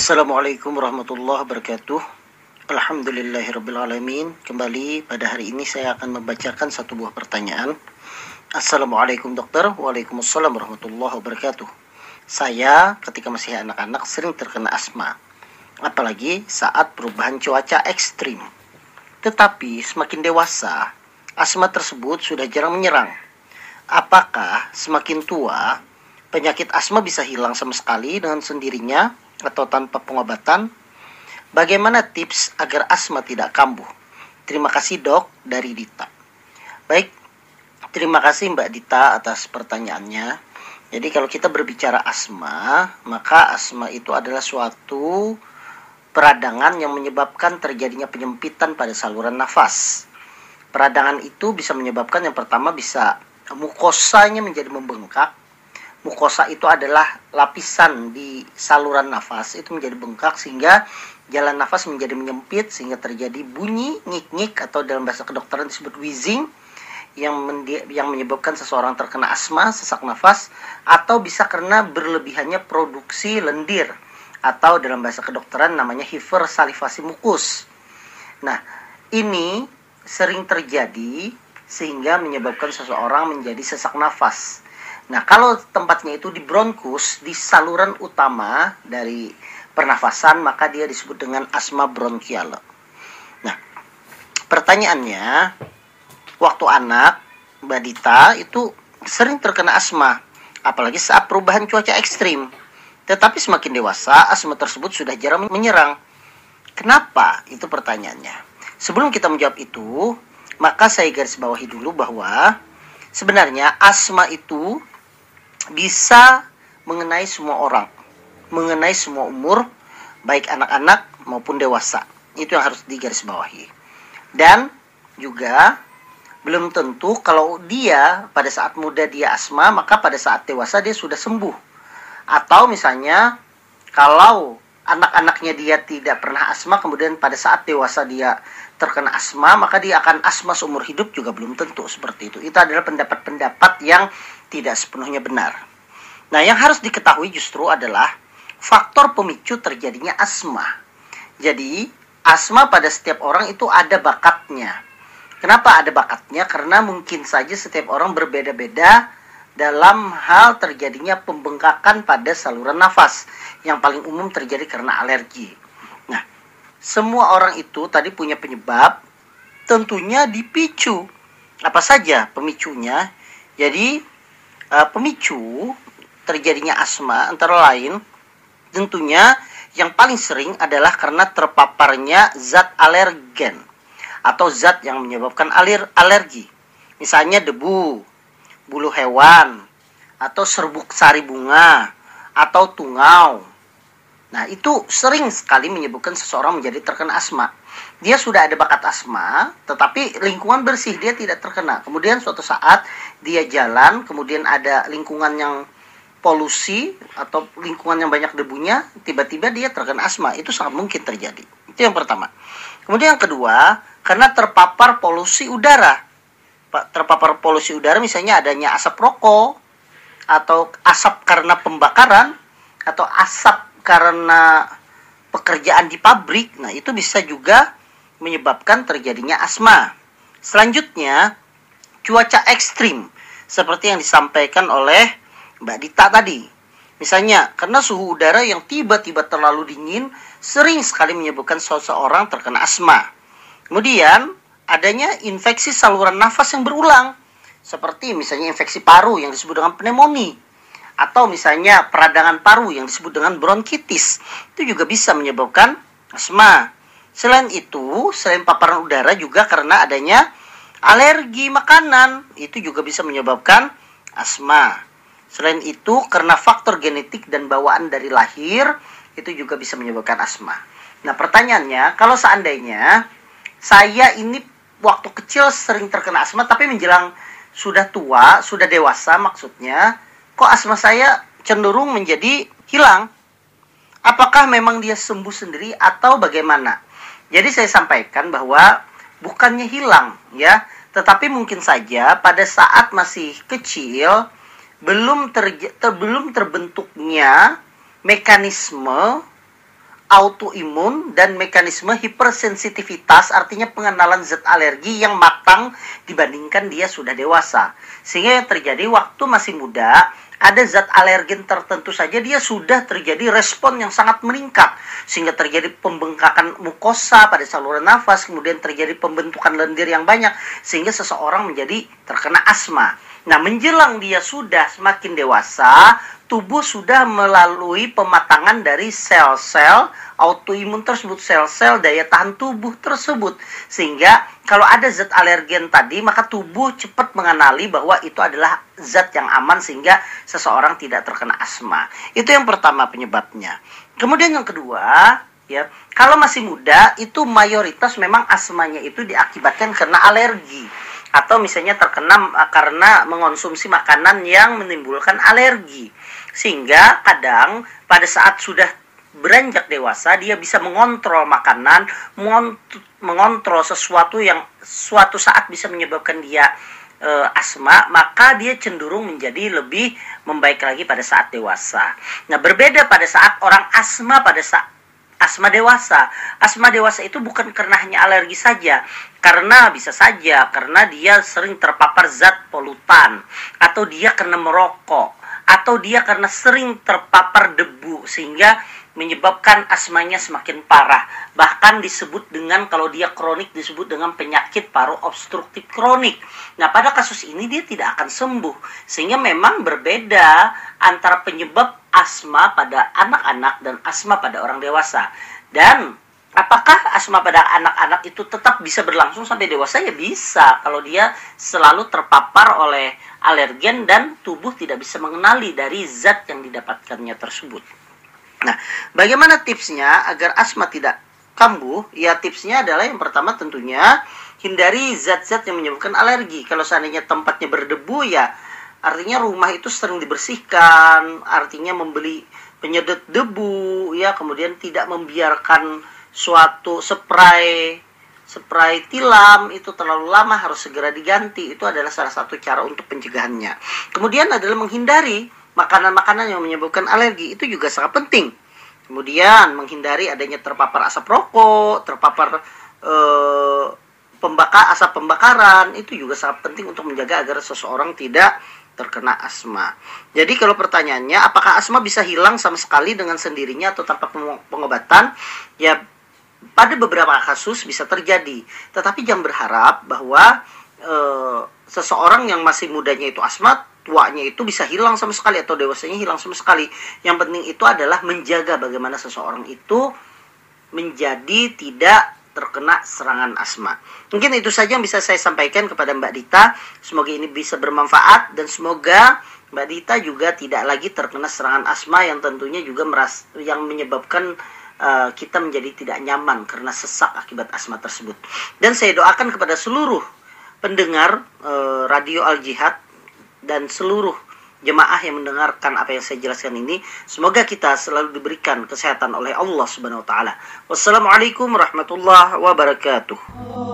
Assalamualaikum warahmatullahi wabarakatuh. Alhamdulillahirrabbilalamin. Kembali pada hari ini saya akan membacakan satu buah pertanyaan. Assalamualaikum dokter. Waalaikumsalam warahmatullahi wabarakatuh. Saya ketika masih anak-anak sering terkena asma. Apalagi saat perubahan cuaca ekstrim. Tetapi semakin dewasa, asma tersebut sudah jarang menyerang. Apakah semakin tua, penyakit asma bisa hilang sama sekali dengan sendirinya atau tanpa pengobatan? Bagaimana tips agar asma tidak kambuh? Terima kasih dok dari Dita. Baik, terima kasih Mbak Dita atas pertanyaannya. Jadi kalau kita berbicara asma, maka asma itu adalah suatu peradangan yang menyebabkan terjadinya penyempitan pada saluran nafas. Peradangan itu bisa menyebabkan yang pertama bisa mukosanya menjadi membengkak mukosa itu adalah lapisan di saluran nafas itu menjadi bengkak sehingga jalan nafas menjadi menyempit sehingga terjadi bunyi ngik-ngik atau dalam bahasa kedokteran disebut wheezing yang yang menyebabkan seseorang terkena asma, sesak nafas atau bisa karena berlebihannya produksi lendir atau dalam bahasa kedokteran namanya hipersalivasi mukus. Nah, ini sering terjadi sehingga menyebabkan seseorang menjadi sesak nafas Nah, kalau tempatnya itu di bronkus, di saluran utama dari pernafasan, maka dia disebut dengan asma bronkial. Nah, pertanyaannya, waktu anak, Mbak Dita itu sering terkena asma, apalagi saat perubahan cuaca ekstrim. Tetapi semakin dewasa, asma tersebut sudah jarang menyerang. Kenapa? Itu pertanyaannya. Sebelum kita menjawab itu, maka saya garis bawahi dulu bahwa sebenarnya asma itu bisa mengenai semua orang, mengenai semua umur, baik anak-anak maupun dewasa. Itu yang harus digarisbawahi. Dan juga belum tentu kalau dia pada saat muda dia asma, maka pada saat dewasa dia sudah sembuh. Atau misalnya kalau anak-anaknya dia tidak pernah asma, kemudian pada saat dewasa dia terkena asma, maka dia akan asma seumur hidup juga belum tentu seperti itu. Itu adalah pendapat-pendapat yang tidak sepenuhnya benar. Nah, yang harus diketahui justru adalah faktor pemicu terjadinya asma. Jadi, asma pada setiap orang itu ada bakatnya. Kenapa ada bakatnya? Karena mungkin saja setiap orang berbeda-beda dalam hal terjadinya pembengkakan pada saluran nafas yang paling umum terjadi karena alergi. Semua orang itu tadi punya penyebab, tentunya dipicu. Apa saja pemicunya? Jadi uh, pemicu terjadinya asma antara lain tentunya yang paling sering adalah karena terpaparnya zat alergen atau zat yang menyebabkan alir alergi. Misalnya debu, bulu hewan, atau serbuk sari bunga, atau tungau, Nah, itu sering sekali menyebabkan seseorang menjadi terkena asma. Dia sudah ada bakat asma, tetapi lingkungan bersih dia tidak terkena. Kemudian suatu saat dia jalan, kemudian ada lingkungan yang polusi atau lingkungan yang banyak debunya, tiba-tiba dia terkena asma. Itu sangat mungkin terjadi. Itu yang pertama. Kemudian yang kedua, karena terpapar polusi udara. Terpapar polusi udara misalnya adanya asap rokok atau asap karena pembakaran atau asap karena pekerjaan di pabrik, nah itu bisa juga menyebabkan terjadinya asma. Selanjutnya, cuaca ekstrim seperti yang disampaikan oleh Mbak Dita tadi. Misalnya, karena suhu udara yang tiba-tiba terlalu dingin sering sekali menyebabkan seseorang terkena asma. Kemudian, adanya infeksi saluran nafas yang berulang, seperti misalnya infeksi paru yang disebut dengan pneumonia atau misalnya peradangan paru yang disebut dengan bronkitis itu juga bisa menyebabkan asma. Selain itu, selain paparan udara juga karena adanya alergi makanan itu juga bisa menyebabkan asma. Selain itu, karena faktor genetik dan bawaan dari lahir itu juga bisa menyebabkan asma. Nah, pertanyaannya, kalau seandainya saya ini waktu kecil sering terkena asma tapi menjelang sudah tua, sudah dewasa maksudnya, kok asma saya cenderung menjadi hilang? Apakah memang dia sembuh sendiri atau bagaimana? Jadi saya sampaikan bahwa bukannya hilang ya, tetapi mungkin saja pada saat masih kecil belum ter, ter belum terbentuknya mekanisme autoimun dan mekanisme hipersensitivitas artinya pengenalan zat alergi yang matang dibandingkan dia sudah dewasa. Sehingga yang terjadi waktu masih muda ada zat alergen tertentu saja dia sudah terjadi respon yang sangat meningkat sehingga terjadi pembengkakan mukosa pada saluran nafas kemudian terjadi pembentukan lendir yang banyak sehingga seseorang menjadi terkena asma. Nah, menjelang dia sudah semakin dewasa, tubuh sudah melalui pematangan dari sel-sel autoimun tersebut, sel-sel daya tahan tubuh tersebut. Sehingga kalau ada zat alergen tadi, maka tubuh cepat mengenali bahwa itu adalah zat yang aman sehingga seseorang tidak terkena asma. Itu yang pertama penyebabnya. Kemudian yang kedua, ya, kalau masih muda itu mayoritas memang asmanya itu diakibatkan karena alergi atau misalnya terkena karena mengonsumsi makanan yang menimbulkan alergi. Sehingga kadang pada saat sudah beranjak dewasa dia bisa mengontrol makanan, mengontrol sesuatu yang suatu saat bisa menyebabkan dia e, asma, maka dia cenderung menjadi lebih membaik lagi pada saat dewasa. Nah, berbeda pada saat orang asma pada saat asma dewasa. Asma dewasa itu bukan karena hanya alergi saja, karena bisa saja karena dia sering terpapar zat polutan atau dia karena merokok atau dia karena sering terpapar debu sehingga menyebabkan asmanya semakin parah. Bahkan disebut dengan kalau dia kronik disebut dengan penyakit paru obstruktif kronik. Nah, pada kasus ini dia tidak akan sembuh. Sehingga memang berbeda antara penyebab asma pada anak-anak dan asma pada orang dewasa. Dan apakah asma pada anak-anak itu tetap bisa berlangsung sampai dewasa? Ya bisa. Kalau dia selalu terpapar oleh alergen dan tubuh tidak bisa mengenali dari zat yang didapatkannya tersebut. Nah, bagaimana tipsnya agar asma tidak kambuh? Ya tipsnya adalah yang pertama tentunya hindari zat-zat yang menyebabkan alergi. Kalau seandainya tempatnya berdebu ya artinya rumah itu sering dibersihkan, artinya membeli penyedot debu ya, kemudian tidak membiarkan suatu spray spray tilam itu terlalu lama harus segera diganti. Itu adalah salah satu cara untuk pencegahannya. Kemudian adalah menghindari makanan-makanan yang menyebabkan alergi. Itu juga sangat penting. Kemudian menghindari adanya terpapar asap rokok, terpapar eh, pembakar asap pembakaran. Itu juga sangat penting untuk menjaga agar seseorang tidak terkena asma. Jadi kalau pertanyaannya apakah asma bisa hilang sama sekali dengan sendirinya atau tanpa pengobatan? Ya pada beberapa kasus bisa terjadi. Tetapi jangan berharap bahwa e, seseorang yang masih mudanya itu asma, tuanya itu bisa hilang sama sekali atau dewasanya hilang sama sekali. Yang penting itu adalah menjaga bagaimana seseorang itu menjadi tidak terkena serangan asma. Mungkin itu saja yang bisa saya sampaikan kepada Mbak Dita. Semoga ini bisa bermanfaat dan semoga Mbak Dita juga tidak lagi terkena serangan asma yang tentunya juga meras yang menyebabkan uh, kita menjadi tidak nyaman karena sesak akibat asma tersebut. Dan saya doakan kepada seluruh pendengar uh, radio Al Jihad dan seluruh jemaah yang mendengarkan apa yang saya jelaskan ini semoga kita selalu diberikan kesehatan oleh Allah Subhanahu wa taala. Wassalamualaikum warahmatullahi wabarakatuh.